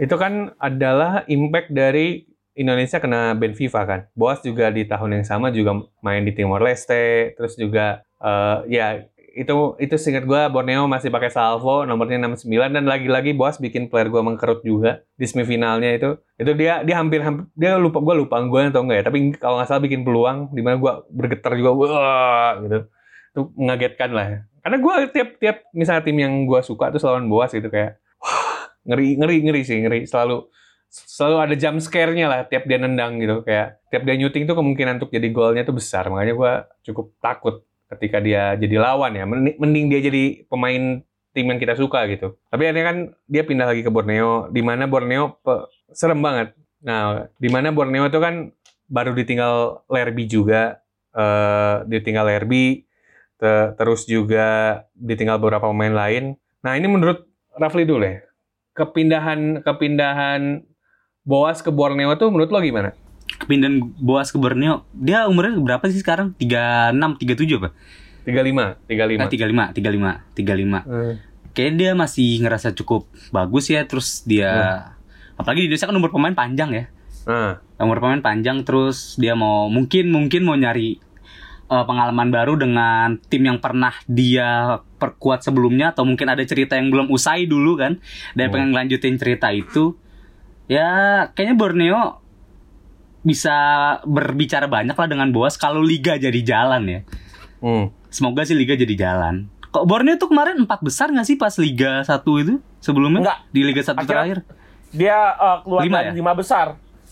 Itu kan adalah impact dari Indonesia kena band FIFA kan. Boas juga di tahun yang sama juga main di Timor Leste, terus juga eh, ya itu itu singkat gua Borneo masih pakai salvo nomornya 69 dan lagi-lagi Boas bikin player gua mengkerut juga di semifinalnya itu. Itu dia dia hampir, hampir dia lupa gua lupa gue atau enggak ya, tapi kalau nggak salah bikin peluang di mana gua bergetar juga wah gitu. Itu mengagetkan lah. ya. Karena gua tiap tiap misalnya tim yang gua suka tuh lawan Boas gitu kayak ngeri ngeri ngeri sih ngeri. Selalu selalu ada jump scare-nya lah tiap dia nendang gitu. Kayak tiap dia nyuting tuh kemungkinan untuk jadi golnya tuh besar. Makanya gua cukup takut ketika dia jadi lawan ya. Mending, dia jadi pemain tim yang kita suka gitu. Tapi akhirnya kan dia pindah lagi ke Borneo di mana Borneo serem banget. Nah di mana Borneo itu kan baru ditinggal Lerby juga eh ditinggal Lerby te- terus juga ditinggal beberapa pemain lain. Nah ini menurut Rafli dulu ya kepindahan kepindahan Boas ke Borneo tuh menurut lo gimana? Kepindahan Boas ke Borneo, dia umurnya berapa sih sekarang? 36, 37 apa? 35, 35. Nah, 35, 35, 35. Hmm. Kayaknya dia masih ngerasa cukup bagus ya, terus dia apalagi di Indonesia kan umur pemain panjang ya. Nah, Umur pemain panjang terus dia mau mungkin mungkin mau nyari eh, pengalaman baru dengan tim yang pernah dia perkuat sebelumnya atau mungkin ada cerita yang belum usai dulu kan dan Hmm. pengen lanjutin cerita itu ya kayaknya Borneo bisa berbicara banyak lah dengan Boas kalau liga jadi jalan ya hmm. semoga sih liga jadi jalan kok Borneo tuh kemarin empat besar nggak sih pas liga satu itu sebelumnya Enggak. di liga satu Akhirnya- terakhir dia eh, keluar Lima dari ya? lima besar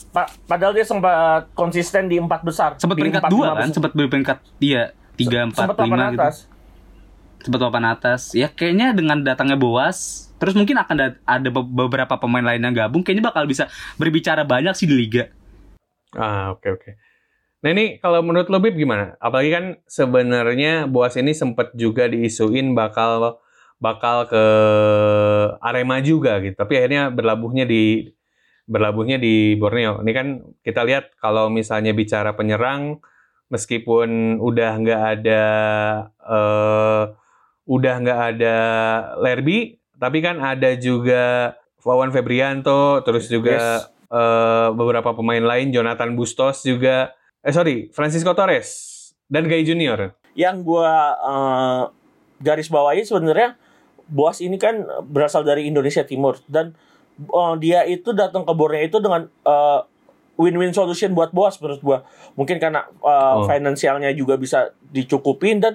Pa- padahal dia sempat konsisten di empat besar sempat Di peringkat dua kan sempat peringkat iya tiga empat Sempat papan lima gitu atas. sempat papan atas ya kayaknya dengan datangnya Boas terus mungkin akan da- ada be- beberapa pemain lain yang gabung kayaknya bakal bisa berbicara banyak sih di liga Ah, oke oke. Nah ini kalau menurut lo Bib gimana? Apalagi kan sebenarnya Boas ini sempat juga diisuin bakal bakal ke Arema juga gitu. Tapi akhirnya berlabuhnya di berlabuhnya di Borneo. Ini kan kita lihat kalau misalnya bicara penyerang meskipun udah nggak ada eh, udah nggak ada Lerby, tapi kan ada juga Wawan Febrianto, terus juga Yes. eh, beberapa pemain lain, Jonathan Bustos juga, eh sorry, Francisco Torres dan Gay Junior. yang gua eh, garis bawahi sebenarnya Boas ini kan berasal dari Indonesia Timur dan eh, dia itu datang ke Borneo itu dengan eh, win-win solution buat Boas menurut gua. Mungkin karena eh, Oh. finansialnya juga bisa dicukupin dan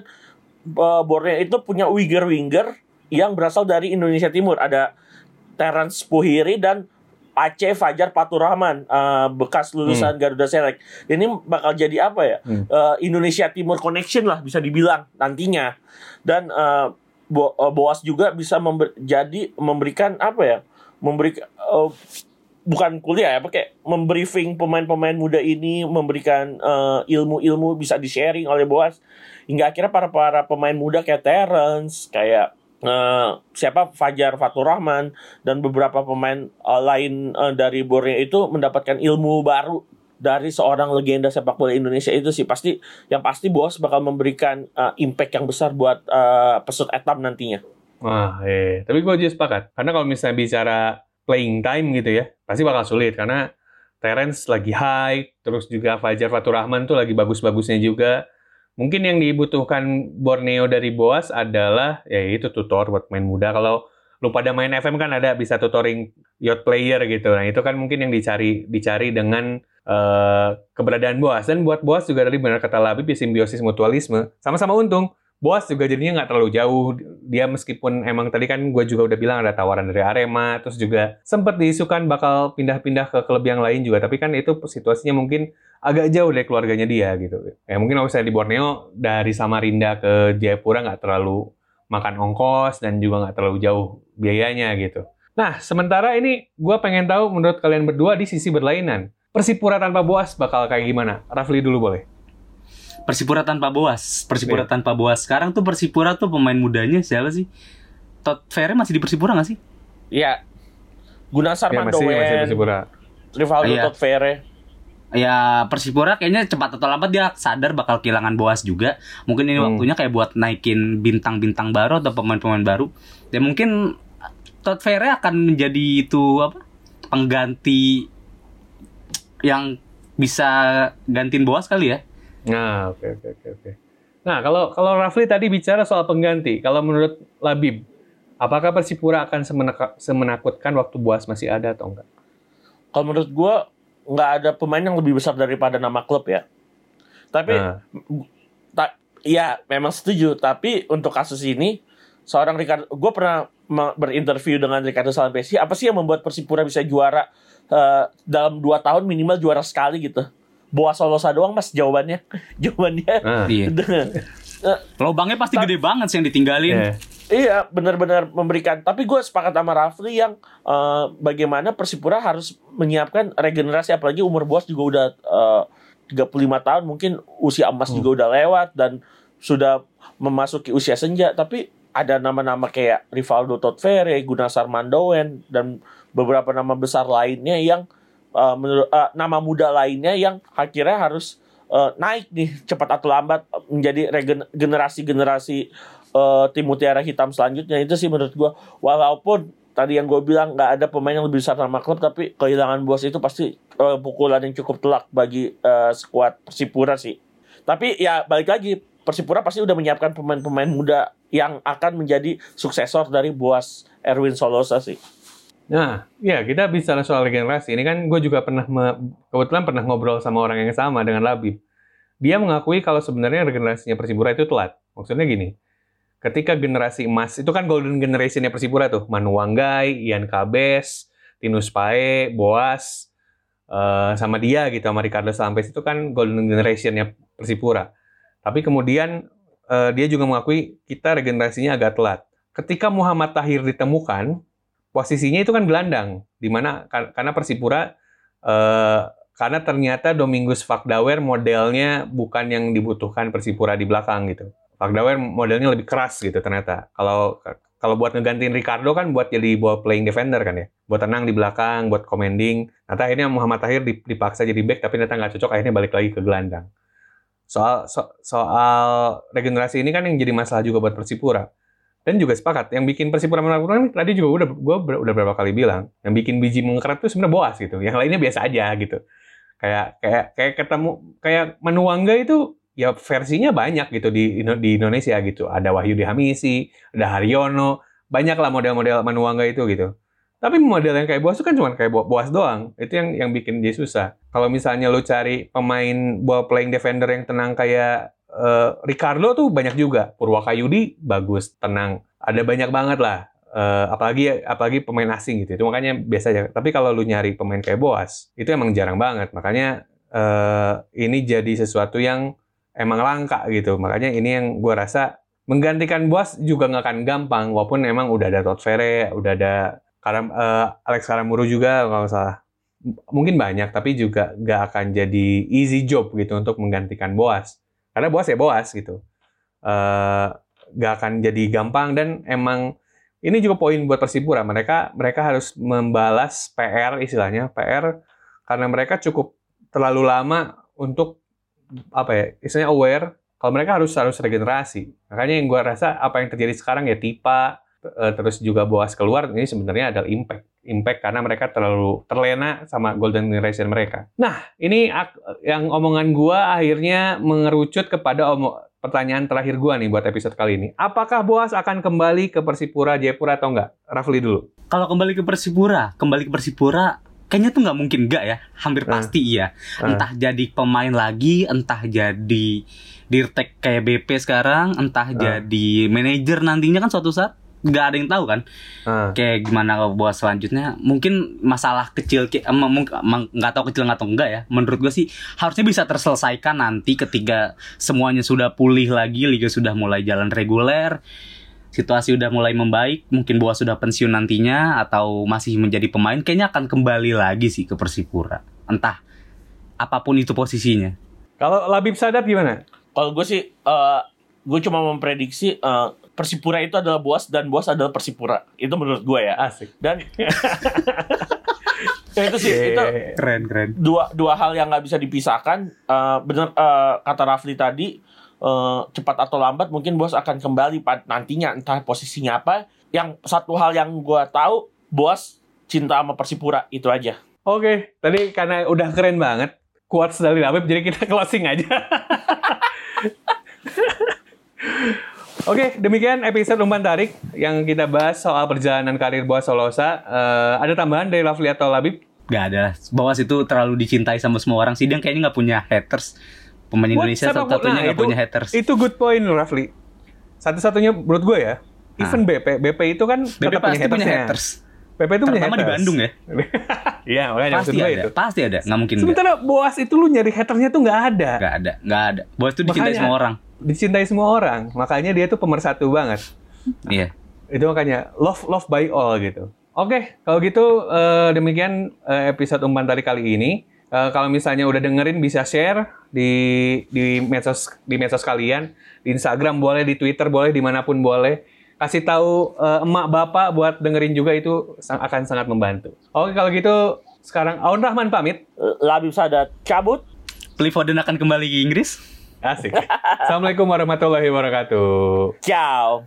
eh, Borneo itu punya winger-winger yang berasal dari Indonesia Timur. Ada Terence Puhiri dan Aceh Fajar Paturahman eh, bekas lulusan Garuda Select. Ini bakal jadi apa ya? Hmm. Eh, Indonesia Timur Connection lah bisa dibilang nantinya. Dan eh, Bo- Boas juga bisa member- jadi memberikan apa ya? Memberi eh, bukan kuliah ya, pakai membriefing pemain-pemain muda ini, memberikan eh, ilmu-ilmu bisa di-sharing oleh Boas hingga akhirnya para para pemain muda kayak Terence, kayak eh, siapa Fajar Faturrahman dan beberapa pemain eh, lain eh, dari Borneo itu mendapatkan ilmu baru dari seorang legenda sepak bola Indonesia itu sih pasti yang pasti Boas bakal memberikan eh, impact yang besar buat eh, pesut etam nantinya. Wah, eh. Tapi gue juga sepakat. Karena kalau misalnya bicara playing time gitu ya, pasti bakal sulit. Karena Terence lagi high, terus juga Fajar Faturrahman tuh lagi bagus-bagusnya juga. Mungkin yang dibutuhkan Borneo dari Boas adalah, ya itu tutor buat main muda. Kalau lu pada main FM kan ada bisa tutoring youth player gitu. Nah itu kan mungkin yang dicari dicari dengan eh, keberadaan Boas dan buat Boas juga dari benar kata Labib ya simbiosis mutualisme sama-sama untung Boas juga jadinya nggak terlalu jauh. Dia meskipun emang tadi kan gue juga udah bilang ada tawaran dari Arema terus juga sempat diisukan bakal pindah-pindah ke klub yang lain juga. Tapi kan itu situasinya mungkin agak jauh dari keluarganya dia gitu. Ya mungkin kalau misalnya di Borneo dari Samarinda ke Jayapura nggak terlalu makan ongkos dan juga nggak terlalu jauh biayanya gitu. Nah sementara ini gue pengen tahu menurut kalian berdua di sisi berlainan Persipura tanpa Boas bakal kayak gimana? Rafli dulu boleh Persipura tanpa Boas. Persipura Iya. tanpa Boas. Sekarang tuh Persipura tuh pemain mudanya siapa sih? Todd Ferry masih di Persipura nggak sih? Iya. Gunasar ya masih masih Mandowen, Persipura Rivaldo Iya. Todd Ferre. Ya Persipura kayaknya cepat atau lambat dia sadar bakal kehilangan Boas juga. Mungkin ini Hmm. waktunya kayak buat naikin bintang-bintang baru atau pemain-pemain baru. Dan mungkin Todd Ferry akan menjadi itu apa? Pengganti yang bisa gantiin Boas kali ya. Nah, oke oke oke oke. Nah, kalau kalau Rafli tadi bicara soal pengganti, kalau menurut Labib, apakah Persipura akan semenaka- semenakutkan waktu Boas masih ada atau enggak? Kalau menurut gua nggak ada pemain yang lebih besar daripada nama klub ya. Tapi Nah, ta- iya memang setuju. Tapi untuk kasus ini seorang Ricardo, gue pernah berinterview dengan Ricardo Salampesi. Apa sih yang membuat Persipura bisa juara eh, dalam dua tahun minimal juara sekali gitu? Boas Solosa doang mas jawabannya. [LAUGHS] jawabannya. nah, Iya. [LAUGHS] Lobangnya pasti gede banget sih yang ditinggalin. ya. Iya, benar-benar memberikan. Tapi gue sepakat sama Rafli yang eh, bagaimana Persipura harus menyiapkan regenerasi, apalagi umur bos juga udah eh, 35 tahun, mungkin usia emas juga udah lewat dan sudah memasuki usia senja. Tapi ada nama-nama kayak Rivaldo Todd Ferre, Gunasar Mandowen, dan beberapa nama besar lainnya yang eh, menurut eh, nama muda lainnya yang akhirnya harus eh, naik nih cepat atau lambat menjadi generasi-generasi eh, tim mutiara hitam selanjutnya. Itu sih menurut gua. Walaupun tadi yang gue bilang nggak ada pemain yang lebih besar sama klub tapi kehilangan bos itu pasti eh, pukulan yang cukup telak bagi eh, skuad Persipura sih. Tapi ya balik lagi Persipura pasti udah menyiapkan pemain-pemain muda yang akan menjadi suksesor dari Boas Erwin Solosa sih Nah, ya kita bicara soal regenerasi. Ini kan gue juga pernah me- kebetulan pernah ngobrol sama orang yang sama dengan Labib. Dia mengakui kalau sebenarnya regenerasinya Persipura itu telat. Maksudnya gini, ketika generasi emas itu kan golden generationnya Persipura tuh, Manu Wanggai, Ian Kabes, Tinus Pae, Boas, eh, sama dia gitu, sama Ricardo Sampes itu kan golden generationnya Persipura. Tapi kemudian eh, dia juga mengakui kita regenerasinya agak telat. Ketika Muhammad Tahir ditemukan, posisinya itu kan gelandang, di mana kar- karena Persipura eh, karena ternyata Domingus Fakdawer modelnya bukan yang dibutuhkan Persipura di belakang gitu. Fakdawer modelnya lebih keras gitu ternyata. Kalau kalau buat ngegantiin Ricardo kan buat jadi ball playing defender kan ya. Buat tenang di belakang, buat commanding. Ternyata akhirnya Muhammad Tahir dip- dipaksa jadi back tapi ternyata nggak cocok akhirnya balik lagi ke gelandang. Soal so- soal regenerasi ini kan yang jadi masalah juga buat Persipura dan juga sepakat yang bikin Persipura menakutkan tadi juga udah gue udah berapa kali bilang yang bikin biji mengkeret itu sebenarnya boas gitu yang lainnya biasa aja gitu. Kayak kayak kayak ketemu kayak Manuangga itu ya versinya banyak gitu di di Indonesia gitu. Ada Wahyu Hamisi ada Haryono banyak lah model-model Manuangga itu gitu. Tapi model yang kayak boas itu kan cuma kayak Bo- boas doang itu yang yang bikin dia susah. Kalau misalnya lu cari pemain ball playing defender yang tenang kayak eh, Ricardo tuh banyak juga. Purwakayudi bagus, tenang. Ada banyak banget lah. Eh, apalagi apalagi pemain asing gitu. Itu makanya biasa aja. Tapi kalau lu nyari pemain kayak Boas, itu emang jarang banget. Makanya eh, ini jadi sesuatu yang emang langka gitu. Makanya ini yang gua rasa menggantikan Boas juga nggak akan gampang. Walaupun emang udah ada Todd Ferre, udah ada Karam, eh, Alex Karamuru juga kalau salah. Mungkin banyak, tapi juga nggak akan jadi easy job gitu untuk menggantikan Boas karena Boas ya Boas gitu. Eh gak akan jadi gampang dan emang ini juga poin buat Persipura. Mereka mereka harus membalas PR istilahnya. PR karena mereka cukup terlalu lama untuk apa ya istilahnya aware kalau mereka harus harus regenerasi. Makanya yang gua rasa apa yang terjadi sekarang ya Tipa eh, terus juga Boas keluar ini sebenarnya adalah impact impact karena mereka terlalu terlena sama golden generation mereka nah ini yang omongan gua akhirnya mengerucut kepada pertanyaan terakhir gua nih buat episode kali ini. Apakah Boas akan kembali ke Persipura Jayapura atau enggak? Rafli dulu. Kalau kembali ke Persipura, kembali ke Persipura, kayaknya tuh nggak mungkin nggak ya hampir Ah. pasti iya Ah. entah jadi pemain lagi entah jadi dirtek kayak BP sekarang entah Ah. jadi manajer nantinya kan suatu saat nggak ada yang tahu kan. Ah. kayak gimana buat selanjutnya? Mungkin masalah kecil kayak emang mung- emang nggak tahu kecil atau enggak ya. Menurut gue sih harusnya bisa terselesaikan nanti ketika semuanya sudah pulih lagi liga sudah mulai jalan reguler situasi udah mulai membaik mungkin Boas sudah pensiun nantinya atau masih menjadi pemain kayaknya akan kembali lagi sih ke Persipura. Entah apa pun itu posisinya. Kalau Labib Sadat gimana? Kalau gue sih, eh gue cuma memprediksi eh, Persipura itu adalah Boas dan Boas adalah Persipura. Itu menurut gue ya. Asik. Dan Ya, [LAUGHS] itu sih itu Yeah. keren keren dua dua hal yang nggak bisa dipisahkan. Eh bener eh, kata Rafli tadi eh, cepat atau lambat mungkin Boas akan kembali nantinya entah posisinya apa. Yang satu hal yang gue tahu Boas cinta sama Persipura itu aja. Oke, tadi karena udah keren banget quotes dari Labib, jadi kita [LAUGHS] closing aja. [LAUGHS] Oke, demikian episode umpan tarik yang kita bahas soal perjalanan karir Boas Solosa. Eh, ada tambahan dari Rafli atau Labib? Gak ada. Boas itu terlalu dicintai sama semua orang sih dia kayaknya nggak punya haters pemain What? Indonesia satu-satunya nah, nggak itu- punya haters Itu good point Rafli. Satu-satunya menurut gue ya. Even BP, BP itu kan BP tetap pasti punya haters BP itu punya terutama di haters. Bandung ya [LAUGHS] Iya, makanya pasti ada itu. pasti ada nggak mungkin Sementara Boas itu lu nyari hatersnya tuh nggak ada. nggak ada nggak ada Boas tuh dicintai Makanya- semua orang Dicintai semua orang. Makanya dia tuh pemersatu banget. iya Itu makanya love love by all gitu. Oke, kalau gitu eh, demikian eh, episode umpan tarik kali ini. Eh, kalau misalnya udah dengerin bisa share di di medsos di medsos kalian, di Instagram boleh, di Twitter boleh, di mana pun boleh. Kasih tahu eh, emak bapak buat dengerin juga itu sang- akan sangat membantu. Oke, kalau gitu sekarang Aun Rahman pamit. Labib Sadat cabut. Foden akan kembali ke Inggris Asik. Assalamualaikum warahmatullahi wabarakatuh. Ciao.